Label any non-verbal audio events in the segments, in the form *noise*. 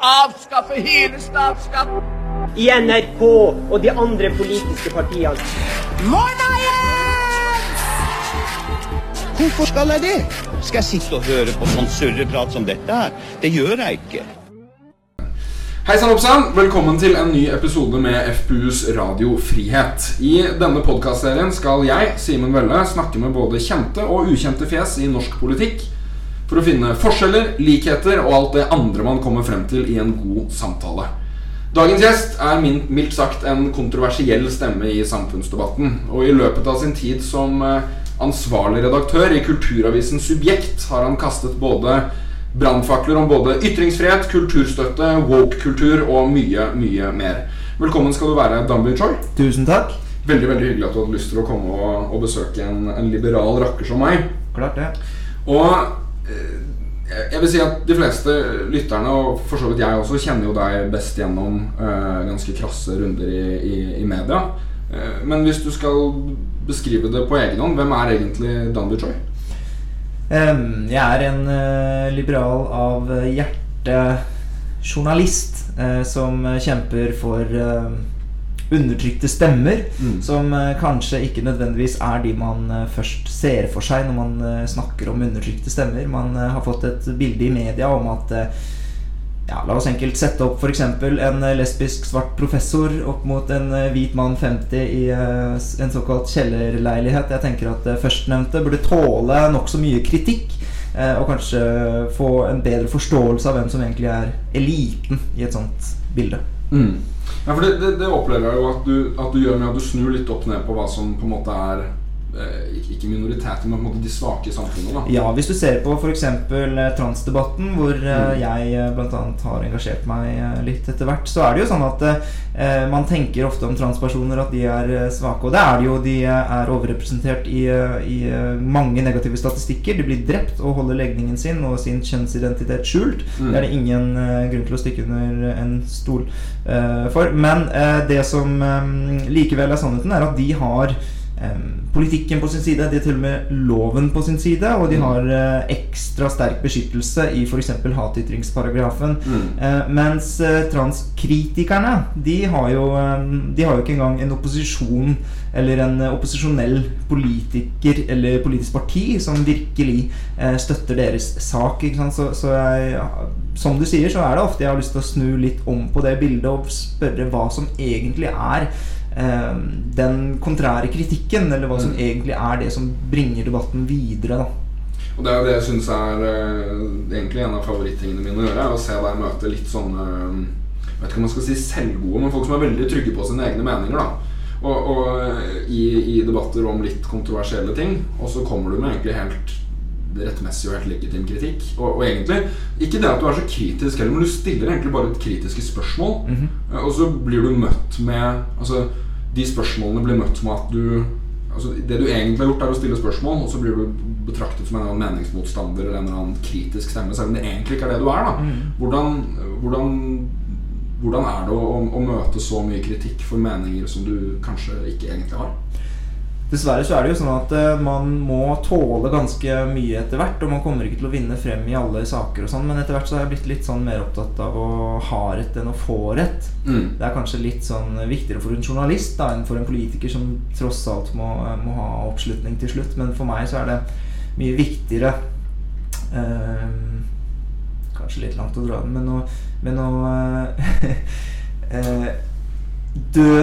avskaffe hele statsskatten. i NRK og de andre politiske partiene. Hvorfor skal jeg det? Skal jeg sitte og høre på sånn surreprat som dette her? Det gjør jeg ikke. Hei sann oppsann, velkommen til en ny episode med FPUs Radio Frihet. I denne podkastserien skal jeg, Simen Velle, snakke med både kjente og ukjente fjes i norsk politikk for å finne forskjeller, likheter og alt det andre man kommer frem til i en god samtale. Dagens gjest er min, mildt sagt en kontroversiell stemme i samfunnsdebatten. Og i løpet av sin tid som eh, ansvarlig redaktør i kulturavisen Subjekt har han kastet både brannfakler om både ytringsfrihet, kulturstøtte, woke-kultur og mye, mye mer. Velkommen skal du være, Dambi Choi. Tusen takk. Veldig veldig hyggelig at du hadde lyst til å komme og, og besøke en, en liberal rakker som meg. Klart det. Og jeg vil si at de fleste lytterne, og for så vidt jeg også, kjenner jo deg best gjennom uh, ganske krasse runder i, i, i media. Uh, men hvis du skal beskrive det på egen hånd, hvem er egentlig Danby Choi? Um, jeg er en uh, liberal av hjerte journalist eh, som kjemper for eh, undertrykte stemmer. Mm. Som eh, kanskje ikke nødvendigvis er de man eh, først ser for seg når man eh, snakker om undertrykte stemmer. Man har fått et bilde i media om at ja, La oss enkelt sette opp f.eks. en lesbisk svart professor opp mot en hvit mann 50 i en såkalt kjellerleilighet. Jeg tenker at førstnevnte burde tåle nokså mye kritikk. Og kanskje få en bedre forståelse av hvem som egentlig er eliten i et sånt bilde. Mm. Ja, for det, det, det opplever jeg jo at du, at du gjør med at du snur litt opp ned på hva som på en måte er ikke- ikke minoriteter, men på en måte de svake i samfunnet. da Ja, hvis du ser på f.eks. transdebatten, hvor eh, Mm. jeg bl.a. har engasjert meg eh, litt etter hvert, så er det jo sånn at eh, man tenker ofte om transpersoner at de er eh, svake. Og det er de jo. De eh, er overrepresentert i, eh, i eh, mange negative statistikker. De blir drept og holder legningen sin og sin kjønnsidentitet skjult. Mm. Det er det ingen eh, grunn til å stikke under en stol eh, for. Men eh, det som eh, likevel er sannheten, er at de har eh, politikken på sin side, de har til og med loven på sin side, og de Mm. har eh, ekstra sterk beskyttelse i f.eks. hatytringsparagrafen. Mm. Eh, mens eh, transkritikerne, de har, jo, de har jo ikke engang en opposisjon eller en opposisjonell politiker eller politisk parti som virkelig støtter deres sak. Så, så jeg, som du sier, så er det ofte jeg har lyst til å snu litt om på det bildet og spørre hva som egentlig er den kontrære kritikken, eller hva som Mm. egentlig er det som bringer debatten videre. da. Og det er jo det jeg syns er eh, egentlig en av favorittingene mine å gjøre. Å se deg møte litt sånne eh, Jeg vet ikke om man skal si selvgode, men folk som er veldig trygge på sine egne meninger. da Og, og eh, i, i debatter om litt kontroversielle ting, og så kommer du med egentlig helt rettmessig og helt legitim kritikk. Og, og egentlig ikke det at du er så kritisk heller, men du stiller egentlig bare et kritiske spørsmål. Mm Eh, Og så blir du møtt med Altså, de spørsmålene blir møtt med at du Altså, det du egentlig har gjort, er å stille spørsmål, og så blir du betraktet som en eller annen meningsmotstander eller en eller annen kritisk stemme, selv om det egentlig ikke er det du er. da Mm. Hvordan, hvordan, hvordan er det å, å, å møte så mye kritikk for meninger som du kanskje ikke egentlig har? Dessverre så er det jo sånn at eh, man må tåle ganske mye etter hvert, og man kommer ikke til å vinne frem i alle saker og sånn, men etter hvert så har jeg blitt litt sånn mer opptatt av å ha rett enn å få rett. Mm. Det er kanskje litt sånn viktigere for en journalist da, enn for en politiker som tross alt må, må ha oppslutning til slutt, men for meg så er det mye viktigere eh, Kanskje litt langt å dra den, men å, men å eh, *laughs* eh, dø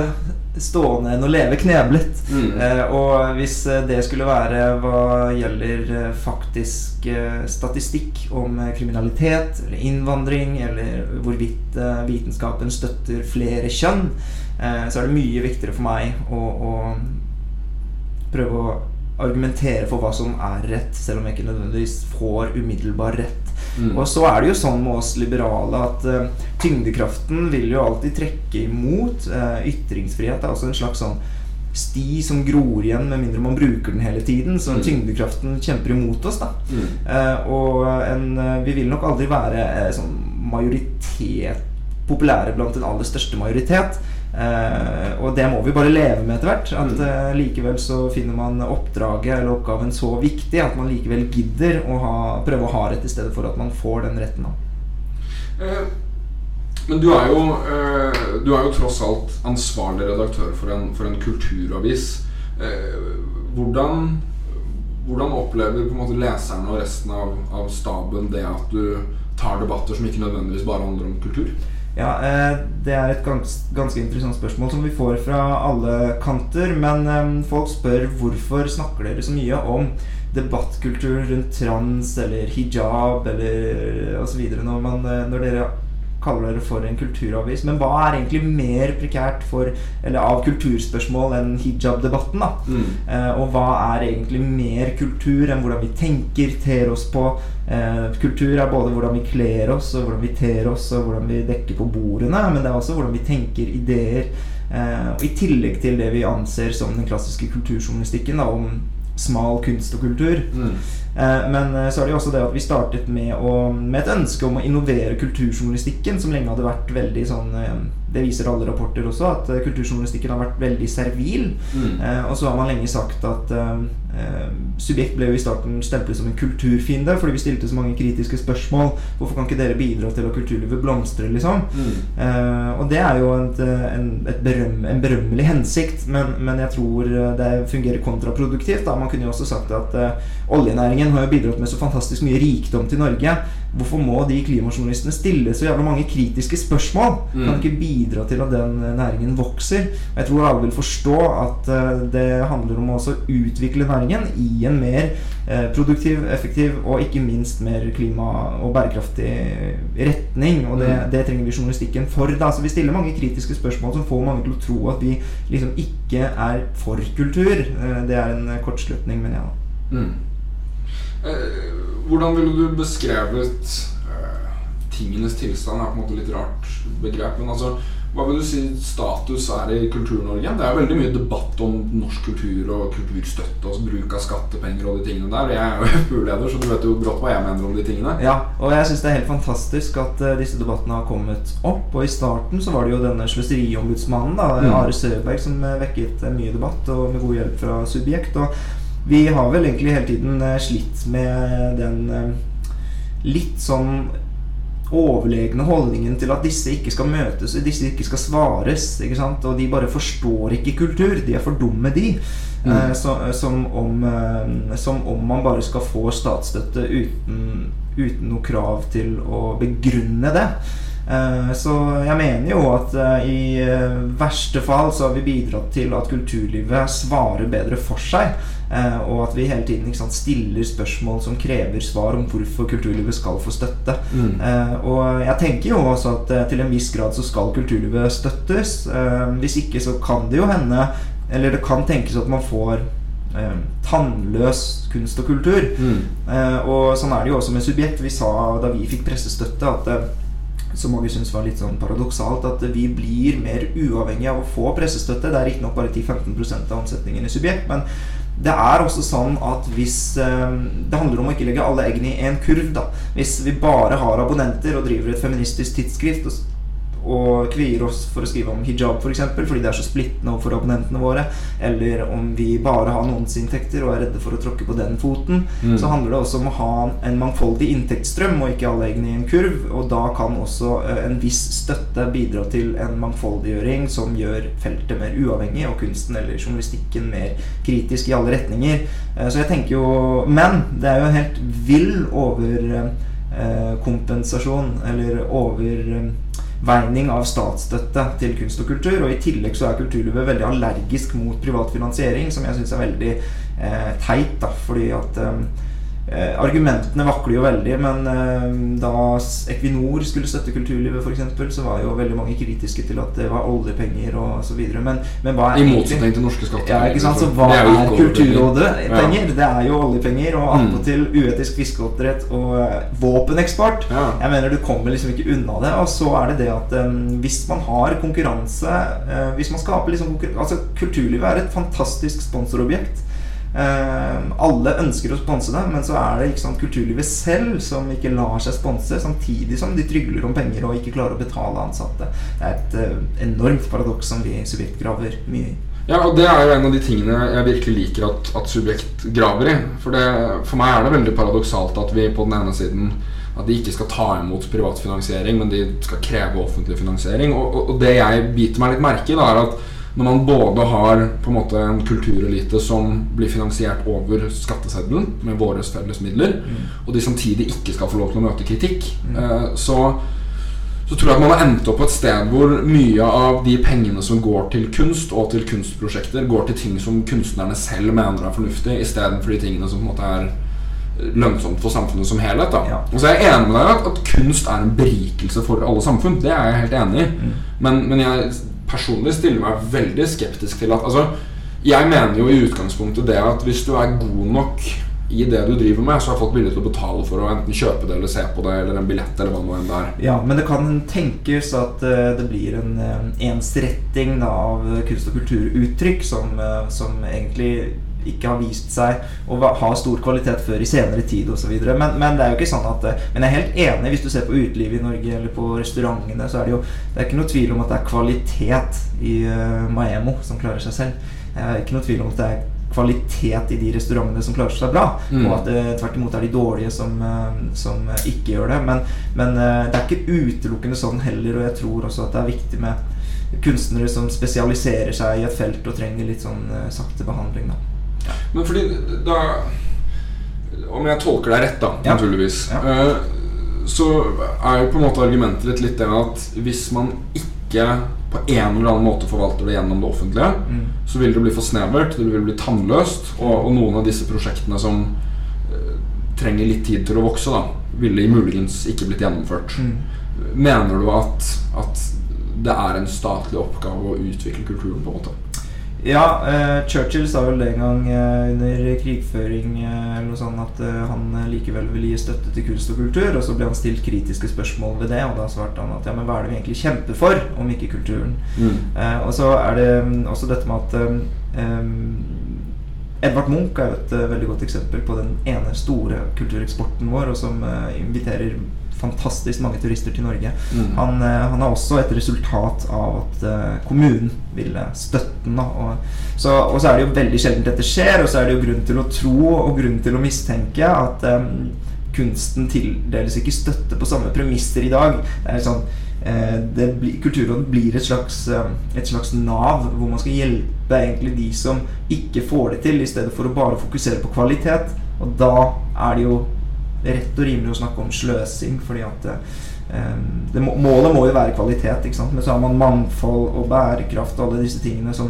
stående enn å leve kneblet. Mm. Eh, og hvis eh, det skulle være hva gjelder eh, faktisk eh, statistikk om eh, kriminalitet eller innvandring, eller hvorvidt eh, vitenskapen støtter flere kjønn, eh, så er det mye viktigere for meg å, å prøve å argumentere for hva som er rett, selv om jeg ikke nødvendigvis får umiddelbar rett. Mm. Og så er det jo sånn med oss liberale at uh, tyngdekraften vil jo alltid trekke imot. Uh, ytringsfrihet er også en slags sånn sti som gror igjen med mindre man bruker den hele tiden. Så Mm. tyngdekraften kjemper imot oss, da. Eh, og en, vi vil nok aldri være sånn majoritet populære blant den aller største majoritet. Eh, og det må vi bare leve med etter hvert. At eh, likevel så finner man oppdraget eller oppgaven så viktig at man likevel gidder å ha, prøve å ha rett i stedet for at man får den retten. Eh, Men du er jo, du er jo tross alt ansvarlig redaktør for en, for en kulturavis. Hvordan, hvordan opplever på en måte leserne og resten av, av staben det at du tar debatter som ikke nødvendigvis bare handler om kultur? Ja, eh, Det er et gans, ganske interessant spørsmål som vi får fra alle kanter. Men eh, folk spør hvorfor snakker dere så mye om debattkultur rundt trans eller hijab eller osv. Når, man, eh, når dere kaller dere for en kulturavis. Men hva er egentlig mer prekært for, eller av kulturspørsmål enn hijab-debatten? da? Mm. Eh, og hva er egentlig mer kultur enn hvordan vi tenker, ter oss på? Eh, kultur er både hvordan vi kler oss, og hvordan vi ter oss, og hvordan vi dekker på bordene. Men det er også hvordan vi tenker ideer. Eh, og I tillegg til det vi anser som den klassiske kulturjournalistikken da, om smal kunst og kultur. Mm. Eh, Men så er det jo også det at vi startet med, å, med et ønske om å innovere kulturjournalistikken, som lenge hadde vært veldig sånn Det viser alle rapporter også, at kulturjournalistikken har vært veldig servil. Mm. Eh, og så har man lenge sagt at Subjekt ble jo i starten stemplet som en kulturfiende fordi vi stilte så mange kritiske spørsmål. Hvorfor kan ikke dere bidra til at kulturlivet blomstrer, liksom? Mm. Eh, og det er jo et, en, et berøm, en berømmelig hensikt, men, men jeg tror det fungerer kontraproduktivt. Da. Man kunne jo også sagt at eh, oljenæringen har jo bidratt med så fantastisk mye rikdom til Norge. Hvorfor må de klimajournalistene stille så jævla mange kritiske spørsmål? Mm. Kan ikke bidra til at den eh, næringen vokser? Jeg tror alle vil forstå at eh, det handler om å utvikle næringen i en mer eh, produktiv, effektiv og ikke minst mer klima- og bærekraftig retning. Og det, Mm. det trenger vi journalistikken for. Da. Så vi stiller mange kritiske spørsmål som får mange til å tro at vi liksom ikke er for kultur. Det er en kortslutning, mener jeg. da. Mm. Eh, hvordan ville du beskrevet eh, tingenes tilstand? er på en måte litt rart begrep. Men altså, hva vil du si status er i Kultur-Norge? Det er veldig mye debatt om norsk kultur og kulturstøtte og bruk av skattepenger og de tingene der. Jeg er jo *laughs* FPU-leder, så du vet jo brått hva jeg mener om de tingene. Ja, og jeg syns det er helt fantastisk at eh, disse debattene har kommet opp. Og i starten så var det jo denne sløseriombudsmannen, da, Mm. Are Søberg, som vekket mye debatt, og med god hjelp fra Subjekt. Og vi har vel egentlig hele tiden eh, slitt med den eh, litt sånn overlegne holdningen til at disse ikke skal møtes, disse ikke skal svares. ikke sant? Og de bare forstår ikke kultur. De er for dumme, de. Mm. Eh, så, som, om, eh, som om man bare skal få statsstøtte uten, uten noe krav til å begrunne det. Eh, Så jeg mener jo at eh, i eh, verste fall så har vi bidratt til at kulturlivet svarer bedre for seg. Eh, Og at vi hele tiden sant, stiller spørsmål som krever svar om hvorfor kulturlivet skal få støtte. Mm. Eh, og jeg tenker jo også at eh, til en viss grad så skal kulturlivet støttes. Eh, hvis ikke så kan det jo hende Eller det kan tenkes at man får eh, tannløs kunst og kultur. Mm. Eh, og sånn er det jo også med Subjekt. Vi sa da vi fikk pressestøtte at eh, som mange syns var litt sånn paradoksalt, at vi blir mer uavhengig av å få pressestøtte. Det er riktignok bare 10-15 av omsetningen i Subjekt, men det er også sånn at hvis eh, Det handler om å ikke legge alle eggene i én kurv. da Hvis vi bare har abonnenter og driver et feministisk tidsskrift og, kvier oss for å skrive om hijab f.eks. For eksempel, fordi det er så splittende overfor abonnentene våre, eller om vi bare har annonseinntekter og er redde for å tråkke på den foten, Mm. så handler det også om å ha en mangfoldig inntektsstrøm og ikke alle eggene i en kurv. Og da kan også eh, en viss støtte bidra til en mangfoldiggjøring som gjør feltet mer uavhengig, og kunsten eller journalistikken mer kritisk i alle retninger. Eh, Så jeg tenker jo Men det er jo helt vill overkompensasjon, eller overveining av statsstøtte til kunst og kultur. Og i tillegg så er kulturlivet veldig allergisk mot privat finansiering, som jeg syns er veldig eh, teit, da, fordi at eh, Argumentene vakler jo veldig, men eh, da Equinor skulle støtte kulturlivet, f.eks., så var jo veldig mange kritiske til at det var oljepenger og så videre. Men, men hva er I motsetning til norske skatter. ja, ikke sant? Så hva er, er, Kulturrådet penger? penger? Det er jo oljepenger og Mm. attpåtil uetisk fiskeoppdrett og eh, våpeneksport. Ja. Jeg mener Du kommer liksom ikke unna det. Og så er det det at um, hvis man har konkurranse uh, Hvis man skaper liksom konkurranse Altså Kulturlivet er et fantastisk sponsorobjekt. Eh, alle ønsker å sponse det, men så er det ikke sant, kulturlivet selv som ikke lar seg sponse, samtidig som de trygler om penger og ikke klarer å betale ansatte. Det er et eh, enormt paradoks som vi subjektgraver mye i. Ja, og det er jo en av de tingene jeg virkelig liker at, at Subjekt graver i. For, det, for meg er det veldig paradoksalt at vi på den ene siden at de ikke skal ta imot privat finansiering, men de skal kreve offentlig finansiering. Og, og, og det jeg biter meg litt merke i, er at når man både har på en måte en kulturelite som blir finansiert over skatteseddelen med våre felles midler, og de samtidig ikke skal få lov til å møte kritikk, eh, så, så tror jeg at man har endt opp på et sted hvor mye av de pengene som går til kunst og til kunstprosjekter, går til ting som kunstnerne selv mener er fornuftig, istedenfor de tingene som på en måte er lønnsomt for samfunnet som helhet. Ja. Og så er jeg enig med deg at, at kunst er en berikelse for alle samfunn. Det er jeg helt enig i. Men, men jeg personlig stiller meg veldig skeptisk til at Altså, jeg mener jo i utgangspunktet det at hvis du er god nok i det du driver med, så har folk villige til å betale for å enten kjøpe det eller se på det, eller en billett, eller hva nå enn det er. Ja, men det kan tenkes at eh, det blir en eh, ensretting da, av kunst- og kulturuttrykk som, eh, som egentlig ikke har vist seg å ha stor kvalitet før i senere tid osv. Men, men det er jo ikke sånn at eh, Men jeg er helt enig, hvis du ser på utelivet i Norge eller på restaurantene, så er det jo det er ikke noe tvil om at det er kvalitet i uh, Maemo som klarer seg selv. Det er ikke noe tvil om at det er kvalitet i de restaurantene som klarer seg bra, Mm. og at det tvert imot er de dårlige som, eh, som eh, ikke gjør det. Men, men eh, det er ikke utelukkende sånn heller, og jeg tror også at det er viktig med kunstnere som spesialiserer seg i et felt og trenger litt sånn eh, sakte behandling. Da. Men fordi da Om jeg tolker deg rett, da, naturligvis, eh, så er jo på en måte argumentet ditt litt det at hvis man ikke på en eller annen måte forvalter det gjennom det offentlige, Mm. så vil det bli for snevert, det vil bli tannløst, og, og noen av disse prosjektene som eh, trenger litt tid til å vokse, da, ville muligens ikke blitt gjennomført. Mm. Mener du at, at det er en statlig oppgave å utvikle kulturen, på en måte? Ja, eh, Churchill sa vel en gang eh, under krigføring eh, eller noe sånt at eh, han eh, likevel ville gi støtte til kunst og kultur, og så ble han stilt kritiske spørsmål ved det, og da svarte han at ja, men hva er det vi egentlig kjemper for, om ikke kulturen? Mm. Eh, og så er det mm, også dette med at Edvard Munch er jo et veldig godt eksempel på den ene store kultureksporten vår, og som inviterer fantastisk mange turister til Norge. Mm. Han, eh, han er også et resultat av at eh, kommunen ville støtte den. Og så, og så er det jo veldig sjelden dette skjer, og så er det jo grunn til å tro og grunn til å mistenke at um, kunsten tildeles ikke støtte på samme premisser i dag. Det er sånn eh, det blir, Kulturrådet blir et slags, et slags nav hvor man skal hjelpe egentlig de som ikke får det til, i stedet for å bare fokusere på kvalitet. Og da er det jo rett og rimelig å snakke om sløsing, fordi at det må, Målet må jo være kvalitet, men så har man mangfold og bærekraft og alle disse tingene som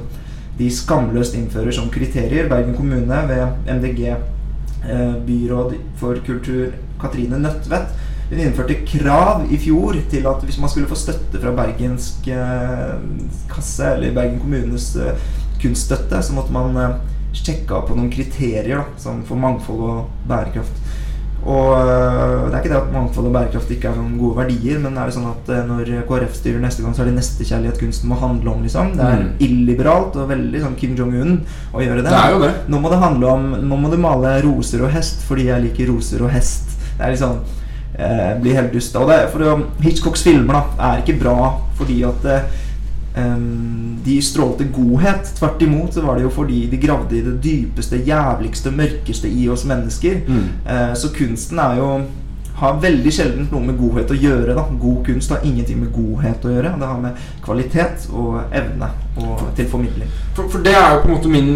de skamløst innfører som kriterier. Bergen kommune ved MDG eh, byråd for kultur Katrine Nødtvedt hun innførte krav i fjor til at hvis man skulle få støtte fra Bergensk eh, kasse, eller Bergen kommunes kunststøtte, så måtte man sjekke av på noen kriterier da, for mangfold og bærekraft. Og øh, det er ikke det at mangfold og bærekraft ikke er sånn gode verdier, men er det sånn at øh, når KrF styrer neste gang, så er det nestekjærlighet kunsten må handle om, liksom. Det er Mm. illiberalt og veldig sånn Kim Jong-un å gjøre det. Det er jo det. Nå må det handle om Nå må du male roser og hest fordi jeg liker roser og hest. Det er litt sånn eh, Blir helt dust. Og det, for Hitchcocks filmer da er ikke bra fordi at eh, de strålte godhet. Tvert imot så var det jo fordi de gravde i det dypeste, jævligste, mørkeste i oss mennesker. Mm. Eh, så kunsten er jo har veldig sjelden noe med godhet å gjøre. da God kunst har ingenting med godhet å gjøre. Det har med kvalitet og evne og, til formidling. For, for det er jo på en måte min,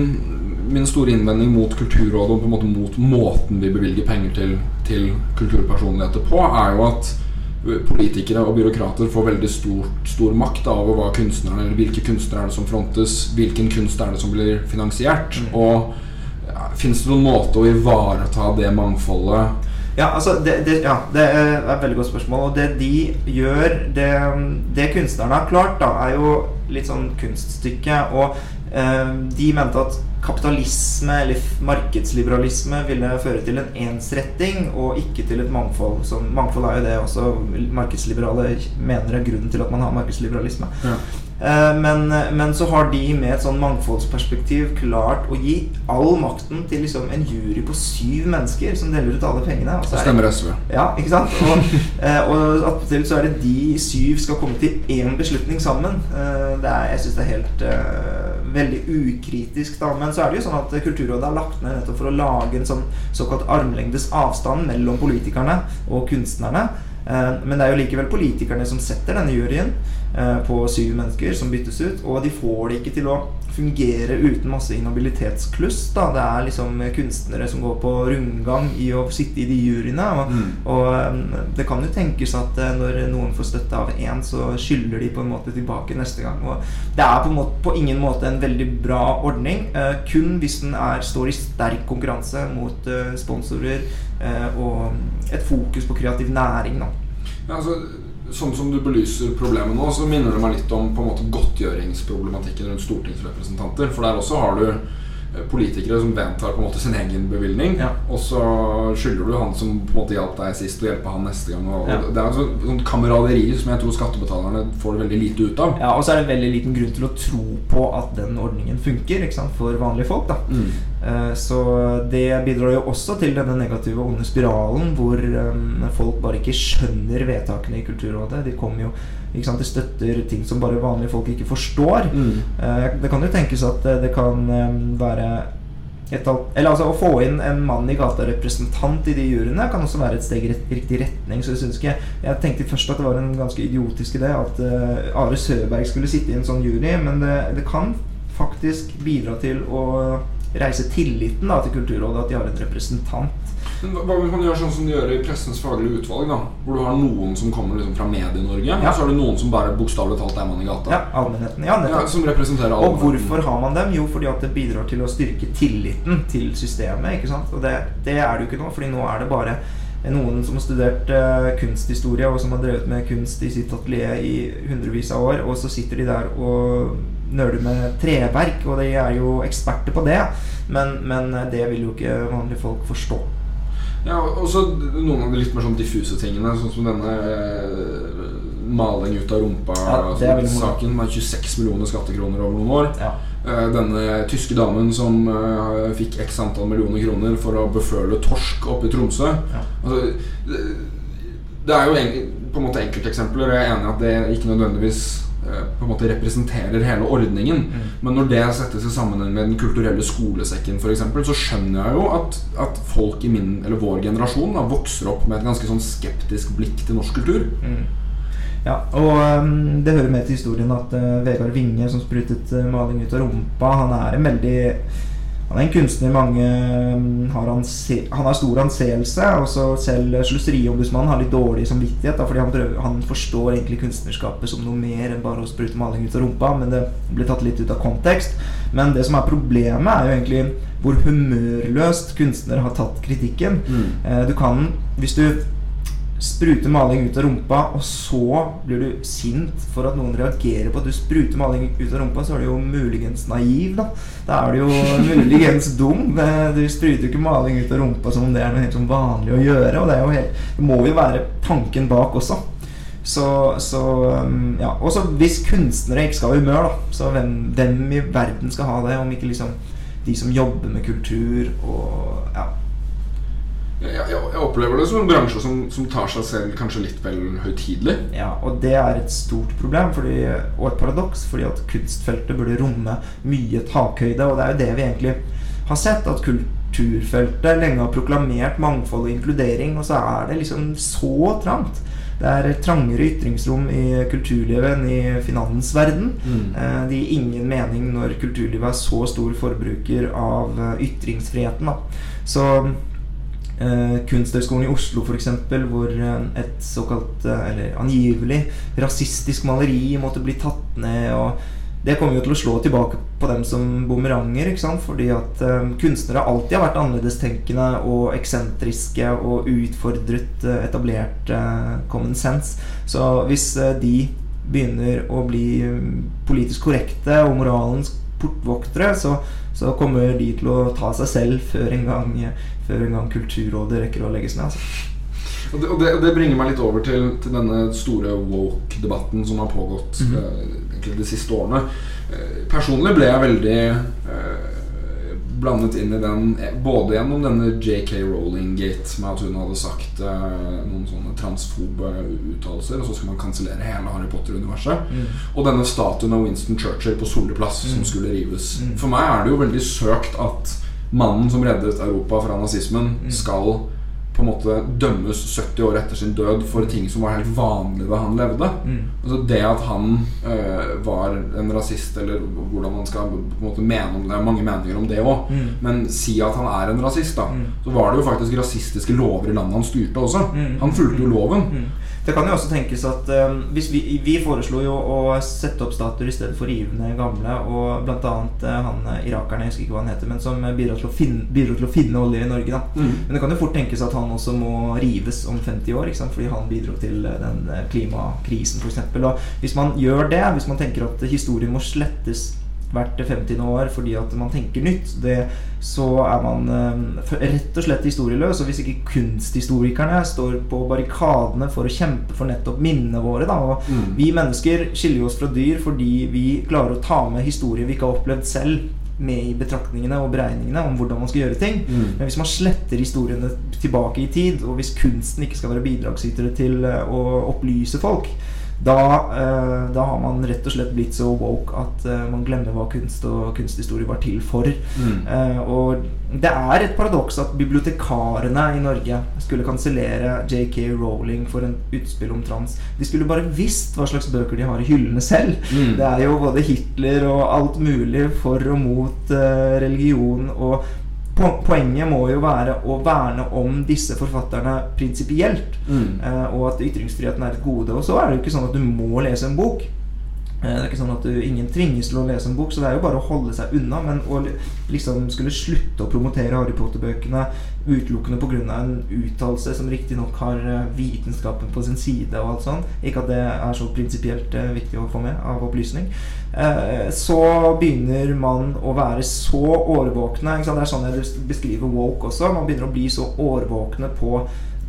min store innvending mot Kulturrådet og på en måte mot måten vi bevilger penger til, til kulturpersonligheter på, er jo at politikere og byråkrater får veldig stor, stor makt da, over hva kunstnerne, eller hvilke kunstnere er det som frontes, hvilken kunst er det som blir finansiert. Mm. Og ja, Fins det noen måte å ivareta det mangfoldet Ja, altså det, det, ja, det er et veldig godt spørsmål. Og det de gjør Det, det kunstnerne har klart, da, er jo litt sånn kunststykke. Og eh, de mente at kapitalisme eller markedsliberalisme ville føre til en ensretting og ikke til et mangfold. Som, mangfold er jo det også markedsliberale mener er grunnen til at man har markedsliberalisme. Ja. Eh, men, men så har de med et sånn mangfoldsperspektiv klart å gi all makten til liksom en jury på syv mennesker som deler ut alle pengene. Og så Det er stemmer SV. ja, ikke sant? Og, eh, og attpåtil så er det de syv skal komme til én beslutning sammen. Eh, det er, jeg syns det er helt veldig ukritisk, da. Men så er det jo sånn at Kulturrådet har lagt ned nettopp for å lage en sånn såkalt armlengdes avstand mellom politikerne og kunstnerne. Men det er jo likevel politikerne som setter denne juryen på syv mennesker som byttes ut. Og de får det ikke til å fungere uten masse inhabilitetskluss. Da. Det er liksom kunstnere som går på rundgang i å sitte i de juryene. Og, Mm. og eh, det kan jo tenkes at eh, når noen får støtte av én, så skylder de på en måte tilbake neste gang. Og det er på, en måte, på ingen måte en veldig bra ordning. eh, kun hvis den er, står i sterk konkurranse mot eh, sponsorer eh, og et fokus på kreativ næring. Da. Ja, altså, sånn som du belyser problemet nå, så minner det meg litt om på en måte godtgjøringsproblematikken rundt stortingsrepresentanter. For der også har du politikere som vedtar på en måte sin egen bevilgning, Ja. og så skylder du han som på en måte hjalp deg sist, å hjelpe han neste gang. Ja. Det er altså sånn kameraderi som jeg tror skattebetalerne får veldig lite ut av. Ja, og så er det veldig liten grunn til å tro på at den ordningen funker for vanlige folk. da. Mm. Eh, Så det bidrar jo også til denne negative onde spiralen hvor eh, folk bare ikke skjønner vedtakene i Kulturrådet. De kommer jo De støtter ting som bare vanlige folk ikke forstår. Mm. Eh, Det kan jo tenkes at eh, det kan eh, være et, eller altså Å få inn en mann i gata representant i de juryene kan også være et steg i riktig retning. Så Jeg synes ikke Jeg tenkte først at det var en ganske idiotisk idé at uh, Are Søberg skulle sitte i en sånn jury, men det, det kan faktisk bidra til å reise tilliten da, til Kulturrådet at de har en representant. Hva- hvis man gjør sånn som de gjør i Pressens faglige utvalg? da Hvor du har noen som kommer liksom fra Medie-Norge, Ja. og så har du noen som bare bokstavelig talt er mann i gata. Ja, allmennheten. Ja, Ja, som representerer allmennheten. Og hvorfor har man dem? Jo, fordi at det bidrar til å styrke tilliten til systemet. ikke sant? Og det, det er det jo ikke nå, fordi nå er det bare noen som har studert uh, kunsthistorie, og som har drevet med kunst i sitt atelier i hundrevis av år, og så sitter de der og nøler med treverk, og de er jo eksperter på det. Men, men det vil jo ikke vanlige folk forstå. Ja, og så noen av de litt mer sånn diffuse tingene, sånn som denne eh, maling ut av rumpa Ja, det er veldig saken med 26 millioner skattekroner over noen år. Ja. Eh, denne tyske damen som eh, fikk x antall millioner kroner for å beføle torsk oppe i Tromsø. Ja. Altså, det, det er jo en, på en måte enkelteksempler, jeg er enig i at det ikke nødvendigvis på en måte representerer hele ordningen. Mm. Men når det settes i sammenheng med Den kulturelle skolesekken, for eksempel, så skjønner jeg jo at, at folk i min, eller vår generasjon da, vokser opp med et ganske sånn skeptisk blikk til norsk kultur. Mm. Ja, og um, det hører med til historien at uh, Vegard Winge, som sprutet uh, maling ut av rumpa, han er en veldig Han er en kunstner mange har anse, Han har stor anseelse. Og så selv Sløseriombudsmannen har litt dårlig samvittighet, da, fordi han, prøver, han forstår egentlig kunstnerskapet som noe mer enn bare å sprute maling ut av rumpa, men det blir tatt litt ut av kontekst. Men det som er problemet, er jo egentlig hvor humørløst kunstner har tatt kritikken. Mm. Eh, Du kan, hvis du spruter maling ut av rumpa, og så blir du sint for at noen reagerer på at du spruter maling ut av rumpa, så er du jo muligens naiv, da. Da er du jo muligens *laughs* dum. Du spruter jo ikke maling ut av rumpa som om det er noe helt sånn vanlig å gjøre. Og det, er jo helt, det må jo være tanken bak også. Så, så um, ja. Og hvis kunstnere ikke skal ha humør, da, så hvem, hvem i verden skal ha det, om ikke liksom de som jobber med kultur og ja. Jeg, jeg, opplever det som en bransje som, som tar seg selv kanskje litt vel høytidelig. Ja, og det er et stort problem fordi, og et paradoks, fordi at kunstfeltet burde romme mye takhøyde. Og det er jo det vi egentlig har sett, at kulturfeltet lenge har proklamert mangfold og inkludering, og så er det liksom så trangt. Det er trangere ytringsrom i kulturlivet enn i finansverden. Mm. Eh, Det gir ingen mening når kulturlivet er så stor forbruker av eh, ytringsfriheten. Da. Så eh, Kunsthøgskolen i Oslo, f.eks., hvor eh, et såkalt, eh, eller angivelig, rasistisk maleri måtte bli tatt ned. og det kommer jo til å slå tilbake på dem som bumeranger. Fordi at eh, kunstnere alltid har vært annerledestenkende og eksentriske og utfordret eh, etablert eh, common sense. Så hvis eh, de begynner å bli politisk korrekte og moralens portvoktere, så, så kommer de til å ta seg selv før en gang, før en gang Kulturrådet rekker å legges ned. Altså. Og det, og det, og det bringer meg litt over til, til denne store woke-debatten som har pågått mm -hmm. de siste årene. Eh, personlig ble jeg veldig eh, blandet inn i den både gjennom denne JK Rowling-gate med at hun hadde sagt eh, noen sånne transfobe uttalelser, og så skal man kansellere hele Harry Potter-universet. Mm. Og denne statuen av Winston Churchill på Solli plass som skulle rives. Mm. For meg er det jo veldig søkt at mannen som reddet Europa fra nazismen, Mm. skal på en måte dømmes 70 år etter sin død for ting som var helt vanlig da han levde. Mm. Altså Det at han øh, var en rasist, eller hvordan man skal på en måte mene om det, er mange meninger om det òg, Mm. men si at han er en rasist, da, Mm. så var det jo faktisk rasistiske lover i landet han styrte også. Mm. Han fulgte jo loven. Det kan jo også tenkes at um, hvis vi, vi foreslo jo å sette opp statuer i stedet for rivende gamle, og blant annet eh, han eh, irakeren, jeg husker ikke hva han heter, men som bidrar til å finne, til å finne olje i Norge, da. Mm. Men det kan jo fort tenkes at han også må rives om 50 år, ikke sant? fordi han bidro til eh, den klimakrisen, f.eks. Og hvis man gjør det, hvis man tenker at historien må slettes hvert 50. år fordi at man tenker nytt, det, så er man eh, rett og slett historieløs. Og hvis ikke kunsthistorikerne står på barrikadene for å kjempe for nettopp minnene våre da, og Mm. Vi mennesker skiller oss fra dyr fordi vi klarer å ta med historier vi ikke har opplevd selv, med i betraktningene og beregningene om hvordan man skal gjøre ting. Mm. Men hvis man sletter historiene tilbake i tid, og hvis kunsten ikke skal være bidragsytere til eh, å opplyse folk, da, eh, da har man rett og slett blitt så woke at eh, man glemmer hva kunst og kunsthistorie var til for. Mm. Eh, og det er et paradoks at bibliotekarene i Norge skulle kansellere JK Rowling for en utspill om trans. De skulle bare visst hva slags bøker de har i hyllene selv. Mm. Det er jo både Hitler og alt mulig for og mot religion. Og poenget må jo være å verne om disse forfatterne prinsipielt. Mm. Eh, og at ytringsfriheten er et gode. Og så er det jo ikke sånn at du må lese en bok. Eh, Det er ikke sånn at du, Ingen tvinges til å lese en bok, så det er jo bare å holde seg unna. Men å liksom skulle slutte å promotere Harry Potter-bøkene utelukkende pga. en uttalelse som riktignok har eh, vitenskapen på sin side, og alt sånt, ikke at det er så prinsipielt eh, viktig å få med av opplysning, eh, så begynner man å være så årvåkne. Det er sånn jeg beskriver woke også. Man begynner å bli så årvåkne på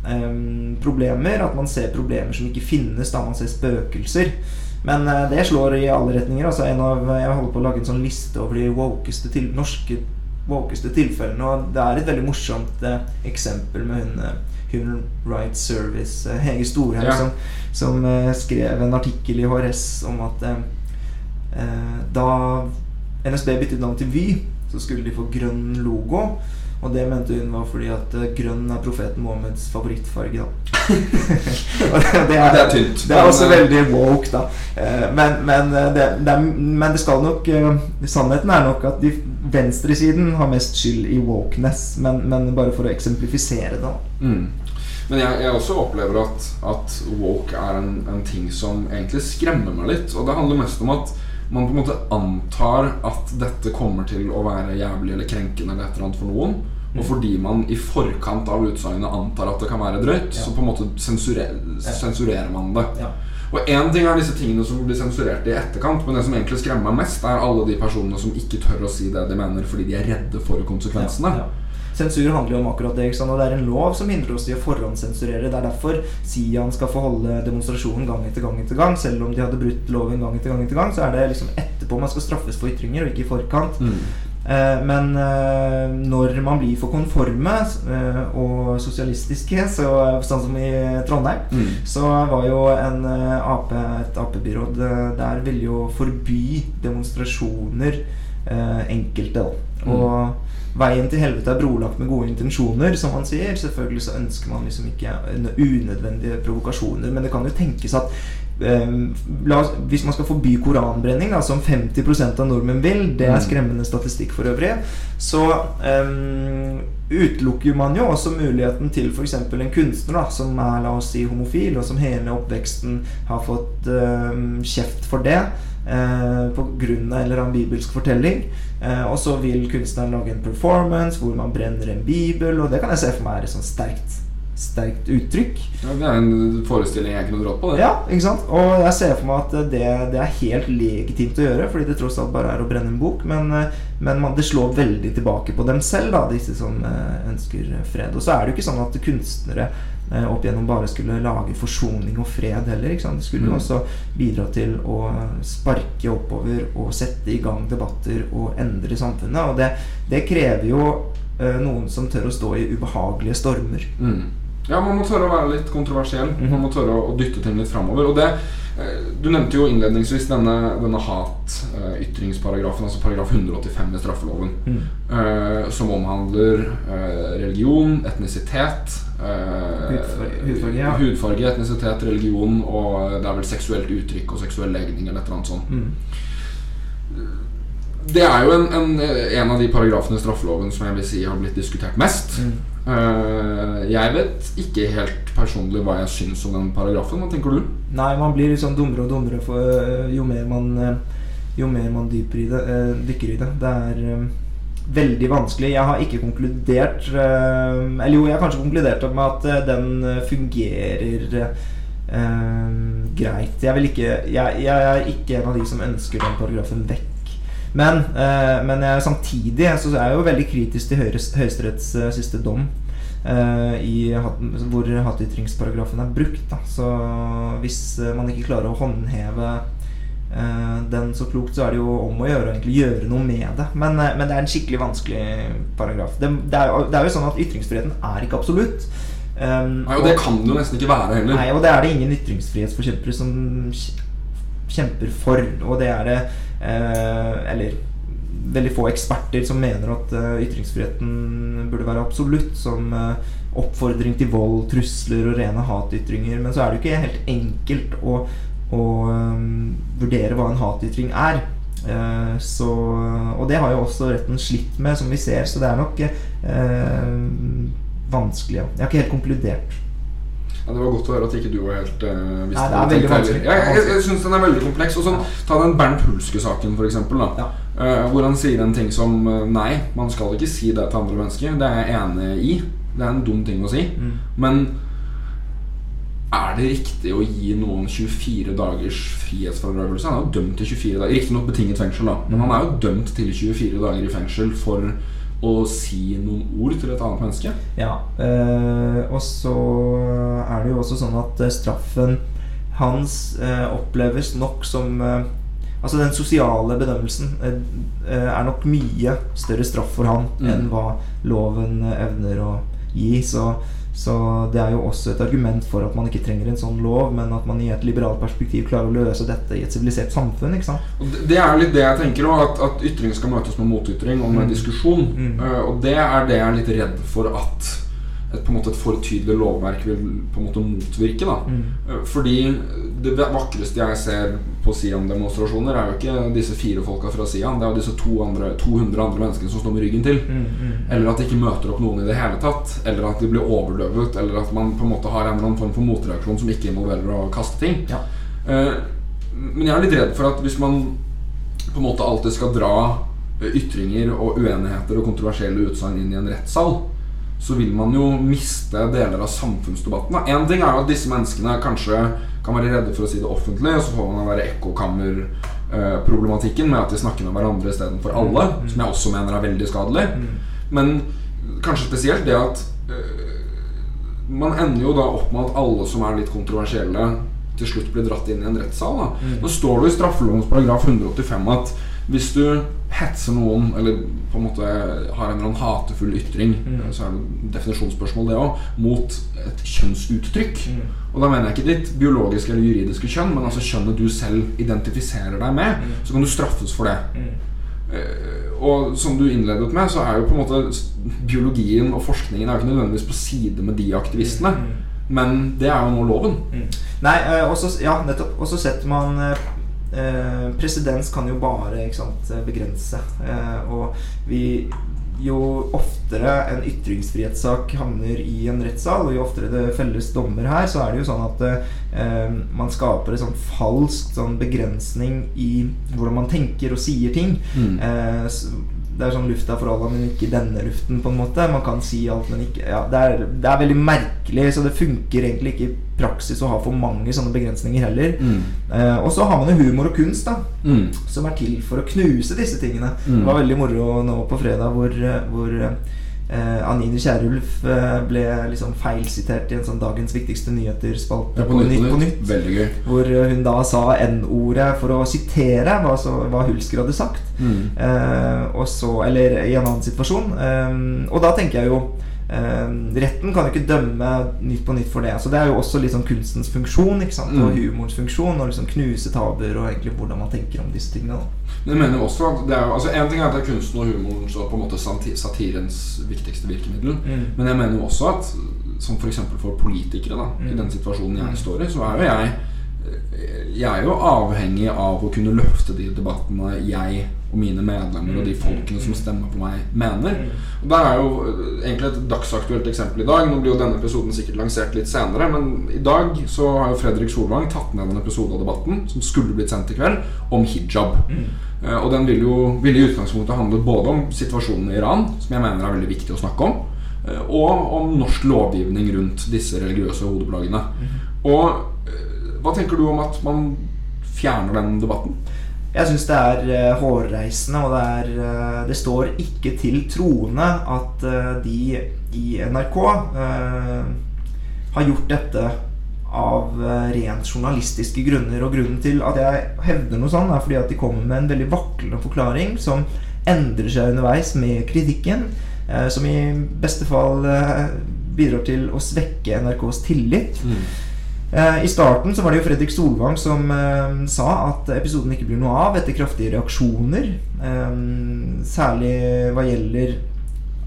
em, problemer at man ser problemer som ikke finnes, da man ser spøkelser. Men det slår i alle retninger. Altså en av, jeg holder på å lage en sånn liste over de wokeste til, norske wokeste tilfellene. Og det er et veldig morsomt eh, eksempel med hun eh, Human Rights Service, eh, Hege Storhaug, Ja. som, som eh, skrev en artikkel i HRS om at eh, da NSB byttet navn til Vy, så skulle de få grønn logo. Og det mente hun var fordi at eh, grønn er profeten Mohammeds favorittfarge. da *laughs* det, er tynt, Det er også eh, veldig woke, da. Eh, Men, men, det, det er, men det skal nok Sannheten er nok at de venstresiden har mest skyld i wokeness. Men, men bare for å eksemplifisere det. Mm. Men jeg, jeg også opplever at, at woke er en, en ting som egentlig skremmer meg litt. Og det handler mest om at man på en måte antar at dette kommer til å være jævlig eller krenkende eller et eller annet for noen. Og fordi man i forkant av utsagnet antar at det kan være drøyt, Ja. så på en måte sensurer, sensurerer man det. Ja. Og én ting er disse tingene som blir sensurert i etterkant, men det som egentlig skremmer meg mest, er alle de personene som ikke tør å si det de mener fordi de er redde for konsekvensene. Ja, ja. Sensur handler jo om akkurat det. Og det er en lov som hindrer oss i å forhåndssensurere. Det er derfor Sian skal få holde demonstrasjonen gang etter gang etter gang. Selv om de hadde brutt loven gang etter gang etter gang, så er det liksom etterpå man skal straffes for ytringer, og ikke i forkant. Mm. Eh, men eh, når man blir for konforme eh, og sosialistiske, så, sånn som i Trondheim, Mm. så var jo en AP, et Ap-byråd der ville jo forby demonstrasjoner enkelte. da. Mm. Og veien til helvete er brolagt med gode intensjoner, som man sier. Selvfølgelig så ønsker man liksom ikke unødvendige provokasjoner, men det kan jo tenkes at eh, la oss, Hvis man skal forby koranbrenning, da, som 50% av nordmenn vil, det er Mm. skremmende statistikk for øvrig, så um, utelukker man jo også muligheten til f.eks. en kunstner da, som er la oss si homofil, og som hele oppveksten har fått um, kjeft for det. Eh, på grunn av en eller annen bibelsk fortelling. Eh, og så vil kunstneren lage en performance hvor man brenner en bibel, og det kan jeg se for meg er et sånt sterkt, sterkt uttrykk. Ja, det er en forestilling jeg kunne dratt på. det Ja, ikke sant? Og jeg ser for meg at det, det er helt legitimt å gjøre, fordi det tross alt bare er å brenne en bok. Men, eh, men man, det slår veldig tilbake på dem selv, da, disse som eh, ønsker fred. Og så er det jo ikke sånn at kunstnere opp igjennom bare skulle lage forsoning og fred heller. Ikke sant? Det skulle Mm. også bidra til å sparke oppover og sette i gang debatter og endre samfunnet. Og det, det krever jo eh, noen som tør å stå i ubehagelige stormer. Mm. Ja, man må tørre å være litt kontroversiell. Mhm. Man må tørre å, å dytte ting litt framover. Og det eh, Du nevnte jo innledningsvis denne, denne hatytringsparagrafen, altså paragraf 185 i straffeloven, Mm. uh, som omhandler uh, religion, etnisitet uh, Hudfarge- hudfarge, ja. hudfarge, etnisitet, religion og det er vel seksuelt uttrykk og seksuell legning eller et eller annet sånt. Mm. Det er jo en, en, en av de paragrafene i straffeloven som jeg vil si har blitt diskutert mest. Mm. Eh, jeg vet ikke helt personlig hva jeg syns om den paragrafen. Hva tenker du? Nei, man blir liksom dummere og dummere for, øh, jo mer man øh, Jo mer man dyper i det, dykker i det. Det er veldig vanskelig. Jeg har ikke konkludert Eller jo, jeg har kanskje konkludert med at den fungerer greit. Jeg, vil ikke, jeg, jeg er ikke en av de som ønsker den paragrafen vekk. Men, øh, men jeg, samtidig så er jeg jo veldig kritisk til Høyesteretts øh, siste dom. eh, i, hvor hatytringsparagrafen er brukt. Da. Så hvis eh, man ikke klarer å håndheve eh, den så klokt, så er det jo om å gjøre å gjøre noe med det. Men, eh, men det er en skikkelig vanskelig paragraf. Det, det, er, det er jo sånn at ytringsfriheten er ikke absolutt. Um, Nei, og Det kan det jo nesten ikke være heller. Nei, og det er det ingen ytringsfrihetsforkjempere som kjemper for. Og det er det eh, Eller veldig få eksperter som mener at eh, ytringsfriheten burde være absolutt. Som eh, oppfordring til vold, trusler og rene hatytringer. Men så er det jo ikke helt enkelt å, å eh, vurdere hva en hatytring er. Eh, så, og det har jo også retten slitt med, som vi ser. Så det er nok eh, vanskelig. Jeg har ikke helt konkludert. Ja, det var godt å høre at ikke du var helt uh, visste Nei, det er veldig vanskelig. Jeg, jeg, jeg syns den er veldig kompleks. Og sånn, Ta den Bernt Hulske-saken, da. Ja. Uh, hvor han sier en ting som eh, Nei, man skal ikke si det til andre mennesker. Det er jeg enig i. Det er en dum ting å si. Mm. Men er det riktig å gi noen 24 dagers frihetsfradragelse? Han er jo dømt til 24 dager. Riktignok betinget fengsel, da. Men han er jo dømt til 24 dager i fengsel for å si noen ord til et annet menneske. Ja, Eh, og så er det jo også sånn at øh, straffen hans eh, oppleves nok som eh, Altså den sosiale bedømmelsen øh, øh, er nok mye større straff for han Mm. enn hva loven evner å gi. Så, så det er jo også et argument for at man ikke trenger en sånn lov, men at man i et liberalt perspektiv klarer å løse dette i et sivilisert samfunn. ikke sant? Og det- er jo litt det jeg tenker òg, at, at ytring skal møtes med motytring og med Mm. diskusjon. Mm. Uh, og det er det jeg er litt redd for at et, på en måte et for tydelig lovverk vil på en måte motvirke. da Mm. Eh, Fordi det vakreste jeg ser på Sian-demonstrasjoner, er jo ikke disse fire folka fra Sian. Det er jo disse to andre, 200 andre menneskene som står med ryggen til. Mm, mm. Eller at de ikke møter opp noen i det hele tatt. Eller at de blir overdøvet. Eller at man på en måte har en eller annen form for motreaksjon som ikke involverer å kaste ting. Ja. Eh, Men jeg er litt redd for at hvis man på en måte alltid skal dra eh, ytringer og uenigheter og kontroversielle utsagn inn i en rettssal, så vil man jo miste deler av samfunnsdebatten. Én ting er jo at disse menneskene kanskje kan være redde for å si det offentlig, og så får man den der ekkokammerproblematikken med at de snakker med hverandre istedenfor alle, som jeg også mener er veldig skadelig. Men kanskje spesielt det at øh, man ender jo da opp med at alle som er litt kontroversielle, til slutt blir dratt inn i en rettssal. Da. Nå står det i straffelovens paragraf 185 at hvis du hetser noen, eller på en måte har en eller annen hatefull ytring, så er det et definisjonsspørsmål det òg, mot et kjønnsuttrykk. Og da mener jeg ikke ditt biologiske eller juridiske kjønn, men altså kjønnet du selv identifiserer deg med. Så kan du straffes for det. Eh, og som du innledet med, så er jo på en måte biologien og forskningen er jo ikke nødvendigvis på side med de aktivistene. Men det er jo nå loven. Nei, eh, og så ja, nettopp. Og så setter man eh, eh, Presedens kan jo bare sant, eh, begrense. Eh, og vi Jo oftere en ytringsfrihetssak havner i en rettssal, og jo oftere det felles dommer her, så er det jo sånn at eh, man skaper en sånn falsk sånn begrensning i hvordan man tenker og sier ting. Mm. Eh, det er sånn lufta for alle, men ikke denne luften, på en måte. Man kan si alt, men ikke ja, det, er, det er veldig merkelig, så det funker egentlig ikke i praksis å ha for mange sånne begrensninger heller. Mm. Eh, og så har man jo humor og kunst, da. Mm. Som er til for å knuse disse tingene. Mm. Det var veldig moro nå på fredag hvor, eh, hvor eh, Anine Kierulf eh, ble liksom feilsitert i en sånn Dagens viktigste nyheter-spalte Ja, på Nytt på Nytt. Gøy. Hvor eh, hun da sa N-ordet for å sitere hva, så, hva Hulsker hadde sagt. Mm. Eh, og så, eller i en annen situasjon. Eh, og da tenker jeg jo Retten kan jo ikke dømme Nytt på Nytt for det. Så det er jo også liksom kunstens funksjon ikke sant? og Mm. humorens funksjon. Og liksom knuse tabuer og egentlig hvordan man tenker om disse tingene. Da. Men jeg mener også at det er altså En ting er at det er kunsten og humoren og på en måte satirens viktigste virkemiddel. Mm. Men jeg mener jo også at som f.eks. For, for politikere, da i Mm. den situasjonen jeg står i, så er jo jeg Jeg er jo avhengig av å kunne løfte de debattene jeg og mine medlemmer og de folkene som stemmer på meg, mener. Og Der er jo øh, egentlig et dagsaktuelt eksempel i dag. Nå blir jo denne episoden sikkert lansert litt senere, men i dag så har jo Fredrik Solvang tatt ned en episode av Debatten som skulle blitt sendt i kveld, om hijab. Eh, Og den vil jo vil i utgangspunktet handle både om situasjonen i Iran, som jeg mener er veldig viktig å snakke om, eh, og om norsk lovgivning rundt disse religiøse hodeplaggene. Og eh, hva tenker du om at man fjerner den debatten? Jeg syns det er eh, hårreisende, og det, er, eh, det står ikke til troende at eh, de i NRK eh, har gjort dette av rent journalistiske grunner. Og grunnen til at jeg hevder noe sånn, er fordi at de kommer med en veldig vaklende forklaring som endrer seg underveis med kritikken, eh, som i beste fall eh, bidrar til å svekke NRKs tillit. Eh, I starten så var det jo Fredrik Solvang som eh, sa at episoden ikke blir noe av etter kraftige reaksjoner. Eh, særlig hva gjelder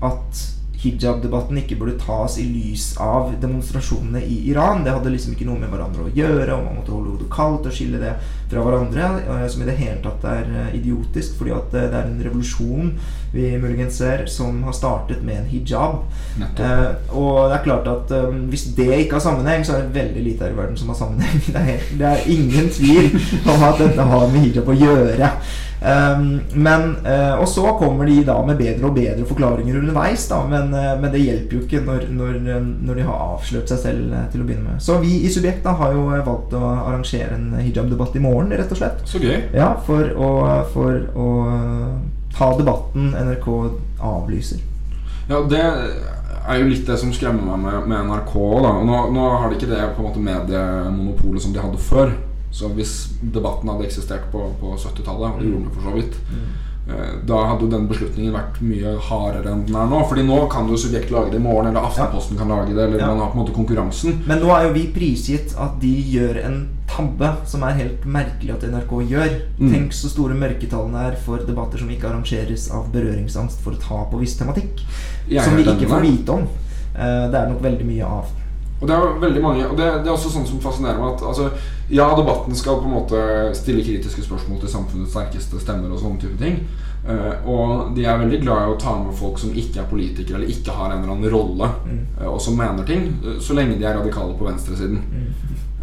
at hijab-debatten ikke burde tas i lys av demonstrasjonene i Iran. Det hadde liksom ikke noe med hverandre å gjøre, og man måtte holde hodet kaldt og skille det fra hverandre. eh, Som i det hele tatt er eh, idiotisk, fordi at eh, det er en revolusjon vi muligens ser som har startet med en hijab. Eh, og det er klart at eh, hvis det ikke har sammenheng, så er det veldig lite her i verden som har sammenheng. *laughs* Det er, det er ingen tvil om at dette har med hijab å gjøre. Um, men, eh, og så kommer de da med bedre og bedre forklaringer underveis, da, men, eh, men det hjelper jo ikke når, når, når de har avslørt seg selv eh, til å begynne med. Så vi i Subjekt da har jo valgt å arrangere en hijab-debatt i morgen, rett og slett. Så gøy. Ja, for å, for å ta debatten NRK avlyser. Ja, det er jo litt det som skremmer meg med, med NRK. Da. Og nå, nå har de ikke det på en måte mediemonopolet som de hadde før. Så hvis debatten hadde eksistert på, på 70-tallet, og det gjorde den for så vidt, mm. da hadde jo den beslutningen vært mye hardere enn den er nå. Fordi nå kan jo Subjekt lage det i morgen, eller Aftenposten kan lage det, eller Ja. man har på en måte konkurransen. Men nå er jo vi prisgitt at de gjør en tabbe som er helt merkelig at NRK gjør. Mm. Tenk så store mørketallene er for debatter som ikke arrangeres av berøringsangst for å ta på viss tematikk. Jeg som vi ikke får vite om. Eh, det er nok veldig mye av. Og det er veldig mange Og det, det er også sånn som fascinerer meg at altså, Ja, debatten skal på en måte stille kritiske spørsmål til samfunnets sterkeste stemmer og sånne type ting. Uh, og de er veldig glad i å ta med folk som ikke er politikere eller ikke har en eller annen rolle, uh, og som mener ting, uh, så lenge de er radikale på venstresiden.